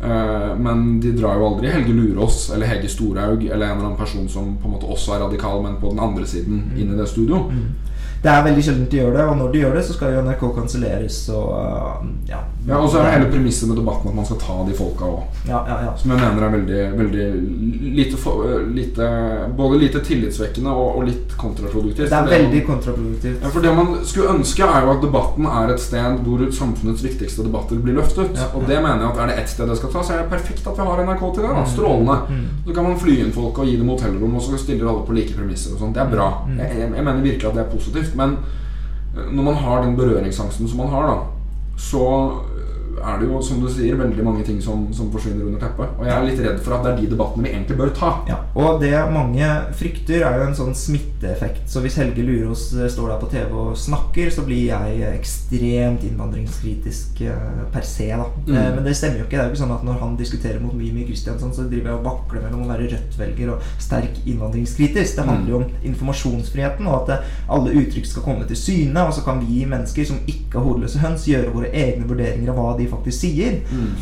Eh, men de drar jo aldri Helge Lurås eller Hege Storhaug eller en eller annen person som på en måte også er radikal, men på den andre siden, inn i det studio. Det er veldig sjelden de gjør det, og når de gjør det, så skal jo NRK kanselleres og ja. Ja, Og så er det hele premisset med debatten at man skal ta de folka òg. ja, ja, ja. Som jeg mener er veldig, veldig lite, lite Både lite tillitsvekkende og, og litt kontraproduktivt. Det er det veldig man- kontraproduktivt. ja, for Det man skulle ønske, er jo at debatten er et sted hvor samfunnets viktigste debatter blir løftet. Ja. Og det mener jeg at er det ett sted det skal ta, så er det perfekt at vi har NRK til det. da, Mm. Strålende. Mm. Så kan man fly inn folk og gi dem hotellrom, og så stiller alle på like premisser. og sånt. Det er bra. Mm. Jeg, jeg, jeg mener virkelig at det er positivt. Men øh, når man har den berøringsangsten som man har, da, så er det jo, som du sier, veldig mange ting som, som forsvinner under teppet. Og jeg er litt redd for at det er de debattene vi egentlig bør ta. Ja, og det mange frykter, er jo en sånn smitteeffekt. Så hvis Helge Lurås eh, står der på TV og snakker, så blir jeg ekstremt innvandringskritisk eh, per se. da Mm. Eh, Men det stemmer jo ikke. Det er jo ikke sånn at når han diskuterer mot Mimi Kristiansson, så driver jeg og vakler mellom å være Rødt-velger og sterk innvandringskritisk. Det handler jo om informasjonsfriheten, og at alle uttrykk skal komme til syne. Og så kan vi mennesker som ikke har hodeløse høns, gjøre våre egne vurderinger av hva de faktisk sier. Mm.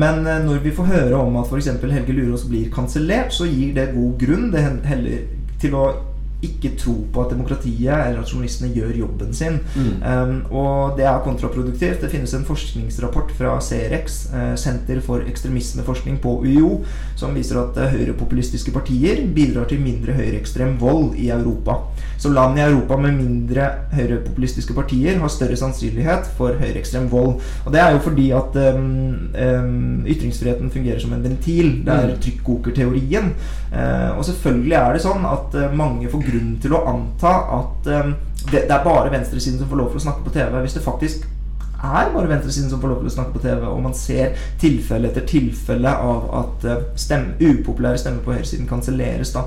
Men eh, når vi får høre om at f.eks. Helge Lurås blir kansellert, så gir det god grunn det heller til å ikke tro på at demokratiet eller at journalistene gjør jobben sin. Um, og det er kontraproduktivt. Det finnes en forskningsrapport fra CRX, eh, Senter for ekstremismeforskning på UiO, som viser at eh, høyrepopulistiske partier bidrar til mindre høyreekstrem vold i Europa. Så land i Europa med mindre høyrepopulistiske partier har større sannsynlighet for høyreekstrem vold. Og det er jo fordi at um, um, ytringsfriheten fungerer som en ventil. Det er Mm. trykkokerteorien. Uh, og selvfølgelig er det sånn at uh, mange får grunn til å anta at eh, det, det er bare venstresiden som får lov til å snakke på TV. Hvis det faktisk er bare venstresiden som får lov til å snakke på TV, og man ser tilfelle etter tilfelle av at eh, stemme, upopulære stemmer på høyresiden kanselleres, da.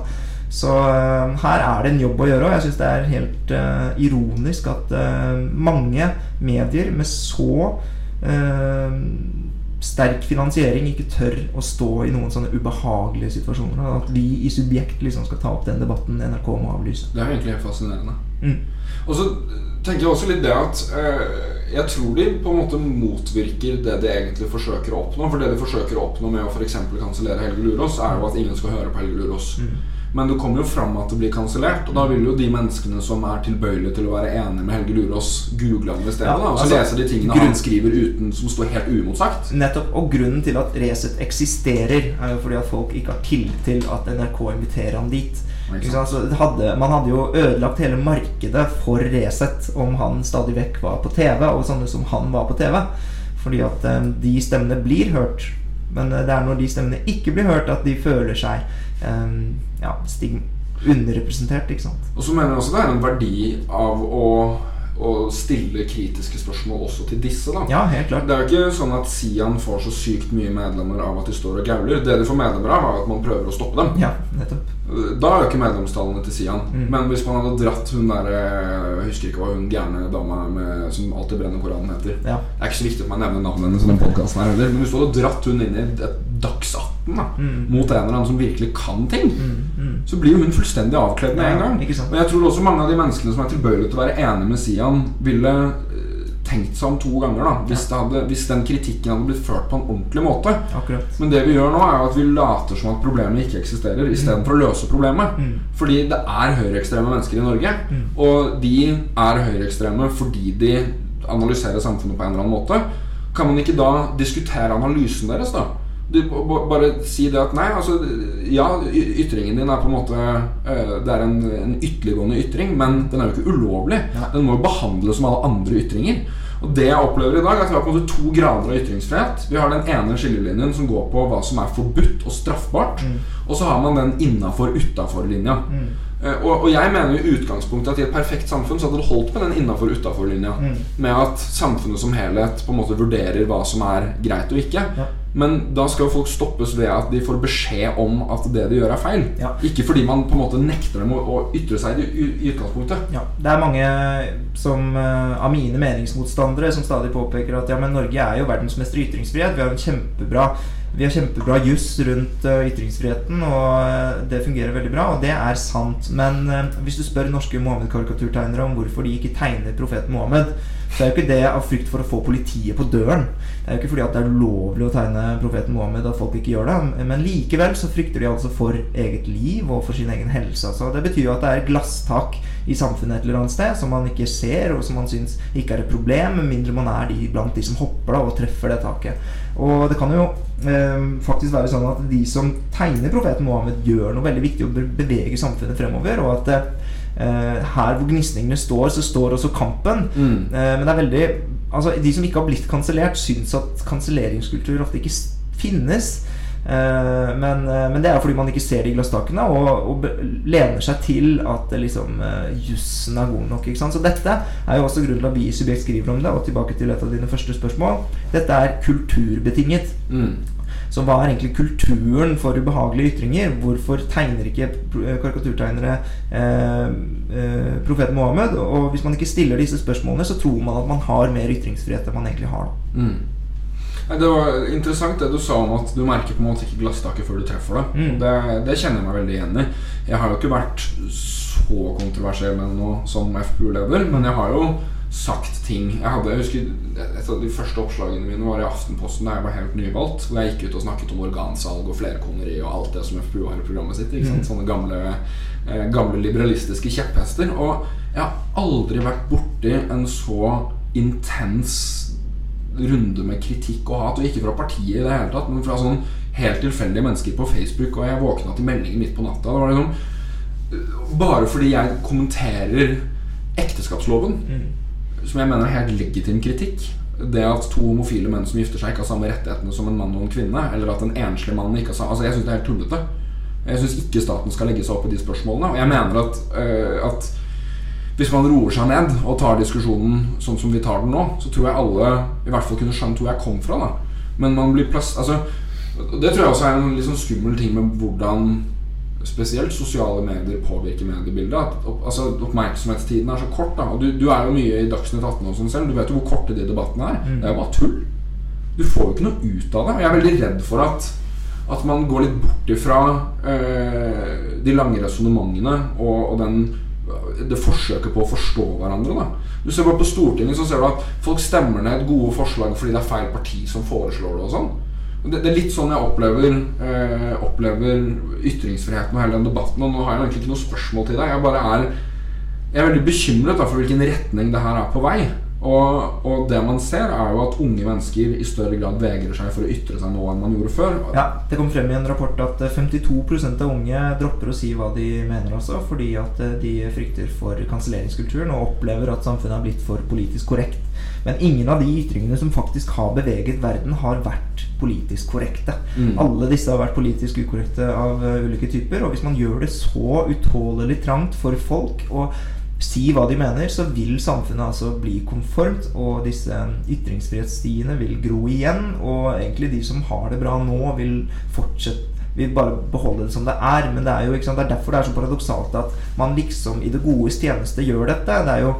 Så uh, her er det en jobb å gjøre, og jeg syns det er helt uh, ironisk at mange medier med så sterk finansiering ikke tør å stå i noen sånne ubehagelige situasjoner. At vi i Subjekt liksom skal ta opp den debatten NRK må avlyse. Det er egentlig fascinerende. Mm. Og så tenker jeg også litt det at øh, jeg tror de på en måte motvirker det de egentlig forsøker å oppnå. For det de forsøker å oppnå med å f.eks. kansellere Helge Lurås, er jo at ingen skal høre på Helge Lurås. Men det kommer jo fram at det blir kansellert, og da vil jo de menneskene som er tilbøyelige til å være enige med Helge Lurås, google ham i stedet. Ja, og så altså, lese de tingene grunn- han skriver uten, som står helt uimotsagt. Nettopp, Og grunnen til at Resett eksisterer, er jo fordi at folk ikke har tillit til at NRK inviterer ham dit. Ikke Ikke sant? Så hadde, man hadde jo ødelagt hele markedet for Resett om han stadig vekk var på TV, og sånne som han var på TV. Fordi at eh, de stemmene blir hørt. Men eh, det er når de stemmene ikke blir hørt, at de føler seg ja, stigm underrepresentert. ikke sant? Og så mener jeg også det er en verdi av å, å stille kritiske spørsmål også til disse. da Ja, helt klart. Det er jo ikke sånn at Sian får så sykt mye medlemmer av at de står og gauler. Det de får medlemmer av, er at man prøver å stoppe dem. Ja, nettopp. Da øker medlemstallene til Sian. Mm. Men hvis man hadde dratt hun der Jeg husker ikke hva hun gærne dama med, som alltid brenner Koranen heter. Ja. Det er ikke så viktig at man nevner navnet hennes i den podkasten her heller. Men hvis du hadde dratt hun inn i et Dags 18 da, Mm. mot en eller annen som virkelig kan ting, Mm, mm. så blir jo hun fullstendig avkledd med en gang. Og jeg tror også mange av de menneskene som er tilbøyelige til å være enige med Sian, ville eh, tenkt seg om to ganger da hvis, hadde, hvis den kritikken hadde blitt ført på en ordentlig måte. Akkurat. Men det vi gjør nå, er jo at vi later som at problemet ikke eksisterer, istedenfor å løse problemet. Mm. Fordi det er høyreekstreme mennesker i Norge. Mm. Og de er høyreekstreme fordi de analyserer samfunnet på en eller annen måte. Kan man ikke da diskutere analysen deres, da? Du, bare si det at nei, altså Ja, ytringen din er på en måte eh, Det er en, en ytterliggående ytring, men den er jo ikke ulovlig. Ja. Den må jo behandles som alle andre ytringer. Og det jeg opplever i dag, er at vi har på en måte to grader av ytringsfrihet. Vi har den ene skillelinjen som går på hva som er forbudt og straffbart. Mm. Og så har man den innafor-utafor-linja. Mm. Eh, Og, og jeg mener i utgangspunktet at i et perfekt samfunn så hadde det holdt med den innafor-utafor-linja. Mm. Med at samfunnet som helhet på en måte vurderer hva som er greit og ikke. Ja. Men da skal folk stoppes ved at de får beskjed om at det de gjør, er feil. Ja. Ikke fordi man på en måte nekter dem å, ytre seg i, utgangspunktet. Ja, det er mange som, eh, av mine meningsmotstandere som stadig påpeker at ja, men Norge er jo verdensmester i ytringsfrihet. Vi har en kjempebra vi har kjempebra juss rundt eh, ytringsfriheten, og eh, det fungerer veldig bra. Og det er sant. Men hvis du spør norske Mohammed-karikaturtegnere om hvorfor de ikke tegner profeten Mohammed, så det er jo ikke det av frykt for å få politiet på døren. Det er jo ikke fordi at det er ulovlig å tegne profeten Mohammed at folk ikke gjør det. Men likevel så frykter de altså for eget liv og for sin egen helse. Altså. Det betyr jo at det er glasstak i samfunnet et eller annet sted som man ikke ser, og som man syns ikke er et problem, med mindre man er de blant de som hopper da, og treffer det taket. Og det kan jo eh, faktisk være sånn at de som tegner profeten Mohammed, gjør noe veldig viktig og be- beveger samfunnet fremover, og at eh, her hvor gnisningene står, så står også kampen. Mm. Eh, men det er veldig Altså, de som ikke har blitt kansellert, syns at kanselleringskultur ofte ikke finnes. Eh, men, eh, men det er fordi man ikke ser de glasstakene og, og lener seg til at liksom jussen er god nok. Ikke sant? Så dette er jo også grunnen til at vi i Subjekt skriver om det. Og tilbake til et av dine første spørsmål. Dette er kulturbetinget. Mm. Så hva er egentlig kulturen for ubehagelige ytringer? Hvorfor tegner ikke eh, karikaturtegnere eh, eh, profeten Mohammed? Og hvis man ikke stiller disse spørsmålene, så tror man at man har mer ytringsfrihet enn man egentlig har. Mm. Det var interessant det du sa om at du merker på en måte ikke glasstaket før du treffer det. Mm. det. Det kjenner jeg meg veldig igjen i. Jeg har jo ikke vært så kontroversiell med noe som FPU-leder, men jeg har jo sagt ting Jeg hadde, jeg husker Et av de første oppslagene mine var i Aftenposten da jeg var helt nyvalgt. Hvor jeg gikk ut og snakket om organsalg og flerkoneri og alt det som FPU har i programmet sitt. Ikke sant? Sånne gamle, eh, gamle liberalistiske kjepphester. Og jeg har aldri vært borti en så intens runde med kritikk og hat. Og ikke fra partiet i det hele tatt, men fra sånn helt tilfeldige mennesker på Facebook. Og jeg våkna til meldingen midt på natta. Det var liksom bare fordi jeg kommenterer ekteskapsloven, som jeg mener er helt legitim kritikk. Det at to homofile menn som gifter seg, ikke har samme rettighetene som en mann og en kvinne. Eller at en enslig mann ikke har samme Altså Jeg syns det er helt tullete. Jeg syns ikke staten skal legge seg opp i de spørsmålene. Og jeg mener at, øh, at hvis man roer seg ned og tar diskusjonen sånn som vi tar den nå, så tror jeg alle i hvert fall kunne skjønt hvor jeg kom fra. da Men man blir plass Altså Det tror jeg også er en sånn skummel ting med hvordan spesielt sosiale medier påvirker mediebildet. At opp, altså, Oppmerksomhetstiden er så kort. da Og du, du er jo mye i Dagsnytt 18 og sånn selv. Du vet jo hvor korte de debattene er. Det er jo bare tull. Du får jo ikke noe ut av det. Og jeg er veldig redd for at at man går litt bort ifra øh, de lange resonnementene og, og den det forsøket på å forstå hverandre. Da. Du ser bare På Stortinget så ser du at folk stemmer ned gode forslag fordi det er feil parti som foreslår det. og sånn det, det er litt sånn jeg opplever, eh, opplever ytringsfriheten og hele den debatten. Og nå har jeg egentlig ikke noe spørsmål til deg. Jeg bare er Jeg er veldig bekymret da, for hvilken retning det her er på vei. Og, og det man ser, er jo at unge mennesker i større grad vegrer seg for å ytre seg nå enn man gjorde før. Ja, Det kom frem i en rapport at eh, 52% av unge dropper å si hva de mener også, fordi at eh, de frykter for kanselleringskulturen og opplever at samfunnet har blitt for politisk korrekt. Men ingen av de ytringene som faktisk har beveget verden, har vært politisk korrekte. Mm. Alle disse har vært politisk ukorrekte av eh, ulike typer. Og hvis man gjør det så utålelig trangt for folk å si hva de mener, så vil samfunnet altså bli konformt, og disse ytringsfrihetsstiene vil gro igjen. Og egentlig de som har det bra nå, vil fortsette vil bare beholde det som det er. Men det er jo ikke sant, det er derfor det er så paradoksalt at man liksom i det godes tjeneste gjør dette. Det er jo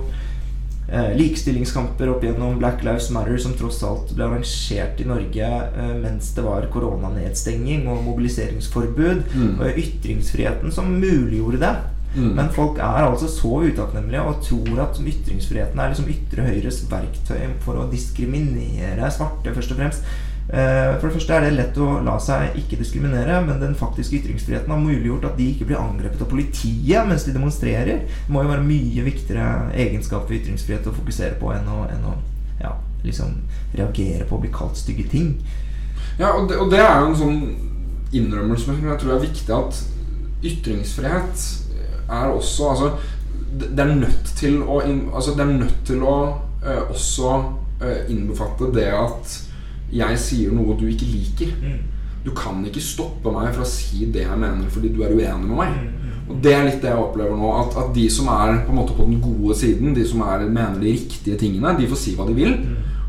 eh, likestillingskamper opp gjennom Black Lives Matter som tross alt ble arrangert i Norge eh, mens det var koronanedstenging og mobiliseringsforbud. Mm. Og ytringsfriheten som muliggjorde det. Mm. Men folk er altså så utakknemlige og tror at ytringsfriheten er liksom ytre høyres verktøy for å diskriminere svarte, først og fremst. Eh, For det første er det lett å la seg ikke diskriminere, men den faktiske ytringsfriheten har muliggjort at de ikke blir angrepet av politiet mens de demonstrerer. Det må jo være mye viktigere egenskap ved ytringsfrihet å fokusere på enn å, enn å ja, liksom reagere på å bli kalt stygge ting. Ja, og det, og det er jo en sånn innrømmelse som jeg tror er viktig at ytringsfrihet er også Altså, det det er nødt til å Altså, det er nødt til å uh, også uh, innbefatte det at jeg sier noe du ikke liker. Du kan ikke stoppe meg fra å si det jeg mener fordi du er uenig med meg. Og det er litt det jeg opplever nå. At, at de som er på på den gode siden, de som er, mener de riktige tingene, de får si hva de vil.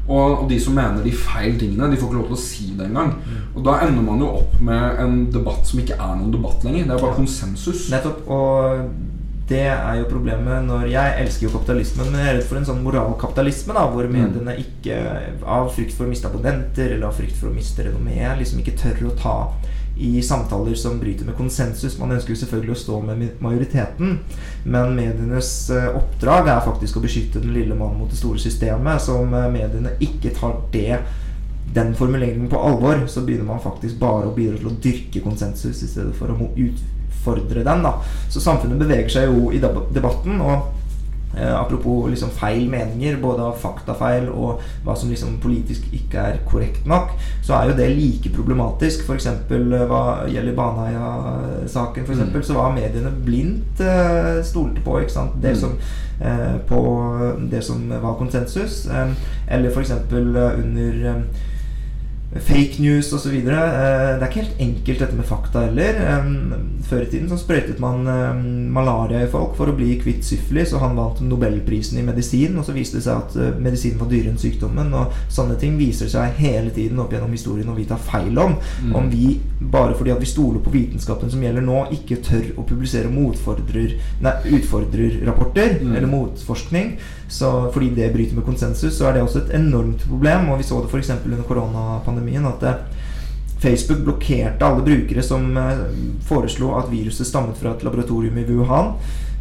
Og, og de som mener de feil tingene, de får ikke lov til å si det engang. Og da ender man jo opp med en debatt som ikke er noen debatt lenger. Det er bare konsensus. Nettopp. Og det er jo problemet når Jeg elsker jo kapitalismen, men jeg er redd for en sånn moralkapitalisme, da, hvor mediene ikke, av frykt for å miste abonnenter eller av frykt for å miste renommé, liksom ikke tør å ta i samtaler som bryter med konsensus. Man ønsker jo selvfølgelig å stå med majoriteten, men medienes eh, oppdrag er faktisk å beskytte den lille mannen mot det store systemet. Så om eh, mediene ikke tar det den formuleringen på alvor, så begynner man faktisk bare å bidra til å dyrke konsensus i stedet for å utfordre den. da Så samfunnet beveger seg jo i debatten. og apropos liksom feil meninger, både av faktafeil og hva som liksom politisk ikke er korrekt nok, så er jo det like problematisk. F.eks. hva gjelder Baneheia-saken, for eksempel, så var mediene blindt eh, stolte på ikke sant? Det, Mm. som, eh, på det som var konsensus. Eh, eller f.eks. under eh, fake news osv. Eh, det er ikke helt enkelt dette med fakta heller. Før i tiden så sprøytet man malaria i folk for å bli kvitt syfilis, og han vant nobelprisen i medisin. Og så viste det seg at eh, medisinen var dyrere enn sykdommen. Og sånne ting viser seg hele tiden opp gjennom historien og vi tar feil om. Om vi, bare fordi at vi stoler på vitenskapen som gjelder nå, ikke tør å publisere motfordrer, nei, utfordrerrapporter Mm. eller motforskning, så fordi det bryter med konsensus, så er det også et enormt problem. Og vi så det f.eks. under koronapandemien. at eh, Facebook blokkerte alle brukere som eh, foreslo at viruset stammet fra et laboratorium i Wuhan.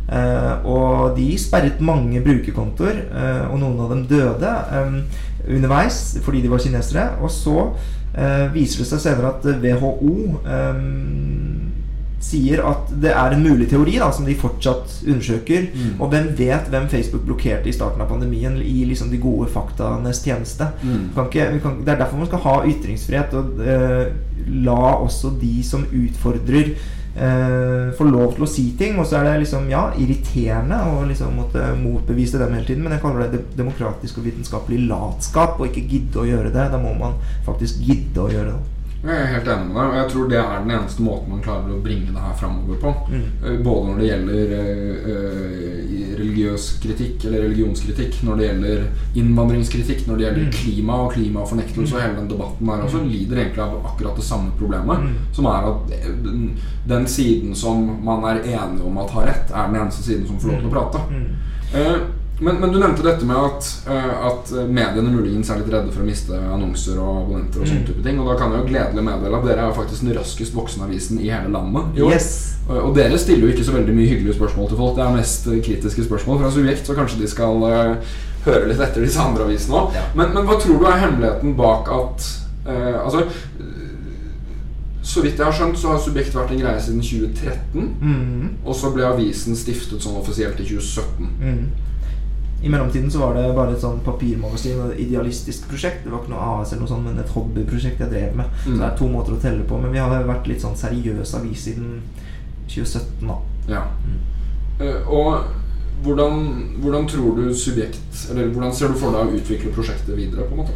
Eh, og de sperret mange brukerkontoer, eh, og noen av dem døde eh, underveis fordi de var kinesere. Og så eh, viser det seg senere at WHO sier at det er en mulig teori da, som de fortsatt undersøker. Mm. Og hvem vet hvem Facebook blokkerte i starten av pandemien i liksom de gode faktaenes tjeneste. Mm. Kan ikke, vi kan, det er derfor man skal ha ytringsfrihet. Og eh, la også de som utfordrer, eh, få lov til å si ting. Og så er det liksom, ja, irriterende å liksom måtte motbevise dem hele tiden, men jeg kaller det demokratisk og vitenskapelig latskap å ikke gidde å gjøre det. Da må man faktisk gidde å gjøre det. Jeg er helt enig med deg, og jeg tror det er den eneste måten man klarer å bringe det her framover på. Mm. Eh, Både når det gjelder eh, eh, religiøs kritikk eller religionskritikk, når det gjelder innvandringskritikk, når det gjelder Mm. klima og klimafornektelse og hele den debatten der også, lider egentlig av akkurat det samme problemet. Mm. Som er at den, den siden som man er enige om at har rett, er den eneste siden som får lov til å prate. Mm. Men, men du nevnte dette med at, eh, at mediene muligens er litt redde for å miste annonser og abonnenter. Og sånne Mm. type ting Og da kan jeg jo gledelig meddele at dere er faktisk den raskest voksende avisen i hele landet. i. Yes. Og, og dere stiller jo ikke så veldig mye hyggelige spørsmål til folk. Det er mest eh, kritiske spørsmål fra Subjekt, så kanskje de skal uh, høre litt etter disse andre avisene òg. Ja. Men, men hva tror du er hemmeligheten bak at uh, Altså så vidt jeg har skjønt, så har Subjekt vært en greie siden 2013. Mm. Og så ble avisen stiftet sånn offisielt i 2017. Mm. I mellomtiden så var det bare et sånn papirmagasin og et idealistisk prosjekt. Det var ikke noe AS eller noe sånt, men et hobbyprosjekt jeg drev med. Så Mm. det er to måter å telle på. Men vi har vært litt sånn seriøs avis siden 2017, da. Ja. Eh, og hvordan, hvordan tror du Subjekt Eller hvordan ser du for deg å utvikle prosjektet videre? på en måte?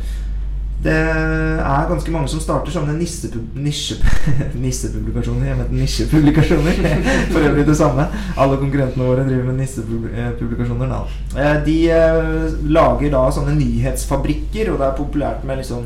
Det er ganske mange som starter sånne *laughs* nissepublikasjoner. Jeg mente nisjepublikasjoner. *laughs* For øvrig det samme. Alle konkurrentene våre driver med nissepublikasjoner. Da. Eh, De eh, lager da sånne nyhetsfabrikker, og det er populært med liksom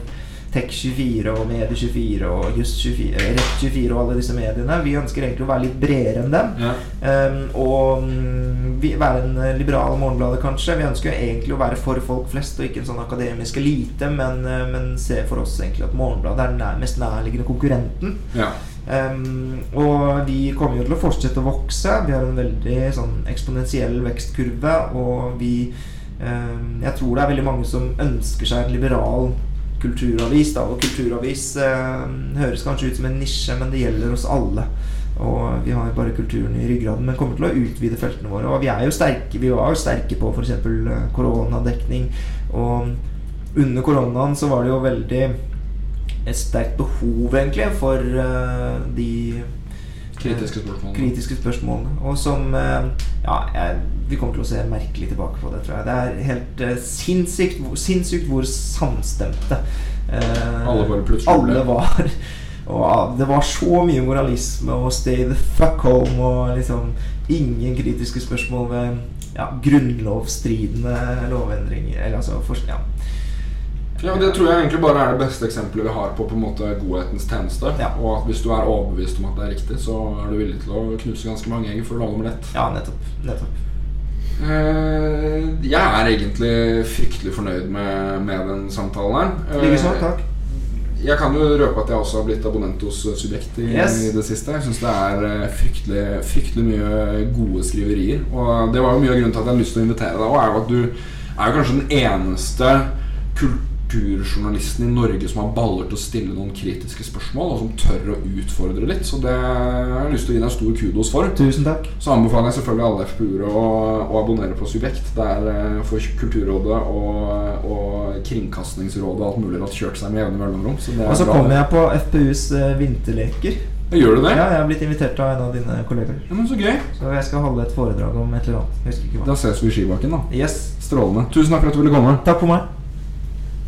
Tech24 og Medie24 og Just24, eh, Rett24 og alle disse mediene. Vi ønsker egentlig å være litt bredere enn dem. Ja. Um, og mm, vi, være en eh, liberal Morgenbladet, kanskje. Vi ønsker jo egentlig å være for folk flest og ikke en sånn akademisk elite, men, eh, men se for oss egentlig at Morgenbladet er den nær, mest nærliggende konkurrenten. ja. Um, og vi kommer jo til å fortsette å vokse. Vi har en veldig sånn eksponentiell vekstkurve, og vi um, Jeg tror det er veldig mange som ønsker seg en liberal kulturavis. Da. Og kulturavis eh, høres kanskje ut som en nisje, men det gjelder oss alle. Og vi har bare kulturen i ryggraden, men kommer til å utvide feltene våre. Og vi er jo sterke, vi var jo sterke på f.eks. koronadekning. Og under koronaen så var det jo veldig et sterkt behov, egentlig, for eh, de Kritiske spørsmål. kritiske spørsmål Og som eh, Ja, jeg, vi kommer til å se merkelig tilbake på det, tror jeg. Det er helt uh, sinnssykt, sinnssykt hvor samstemte eh, Alle var plutselig alle var. Og det var så mye moralisme og stay the fuck home og liksom ingen kritiske spørsmål ved ja, grunnlovsstridende lovendringer. Eller altså for, ja. Ja, Det tror jeg egentlig bare er det beste eksempelet vi har på på en måte godhetens tjeneste. Ja. Og at hvis du er overbevist om at det er riktig, så er du villig til å knuse ganske mange egg for å lage omelett. ja, nettopp. nettopp. Eh, jeg er egentlig fryktelig fornøyd med, med den samtalen her. Eh, Likeså. Takk. Jeg kan jo røpe at jeg også har blitt abonnent hos eh, Subjekt i, Yes. i det siste. Jeg syns det er eh, fryktelig, fryktelig mye gode skriverier. Og det var jo mye av grunnen til at jeg hadde lyst til å invitere deg. Og er jo at du er jo kanskje den eneste kulturjournalisten i Norge som har baller til å stille noen kritiske spørsmål, og som tør å utfordre litt. Så det har jeg lyst til å gi deg stor kudos for. Tusen takk. Så anbefaler jeg selvfølgelig alle FPU-ere å, å abonnere på Subjekt. Der eh, får Kulturrådet og, og Kringkastingsrådet og alt mulig rart kjørt seg med jevne mellomrom. Så det Og så kommer jeg på FPUs eh, vinterleker. Gjør du det? Ja, jeg har blitt invitert av en av dine kolleger. Ja, men Så gøy. Så jeg skal holde et foredrag om et eller annet. Da ses vi i skibakken, da. Yes. Strålende. Tusen takk for at du ville komme. Takk for meg.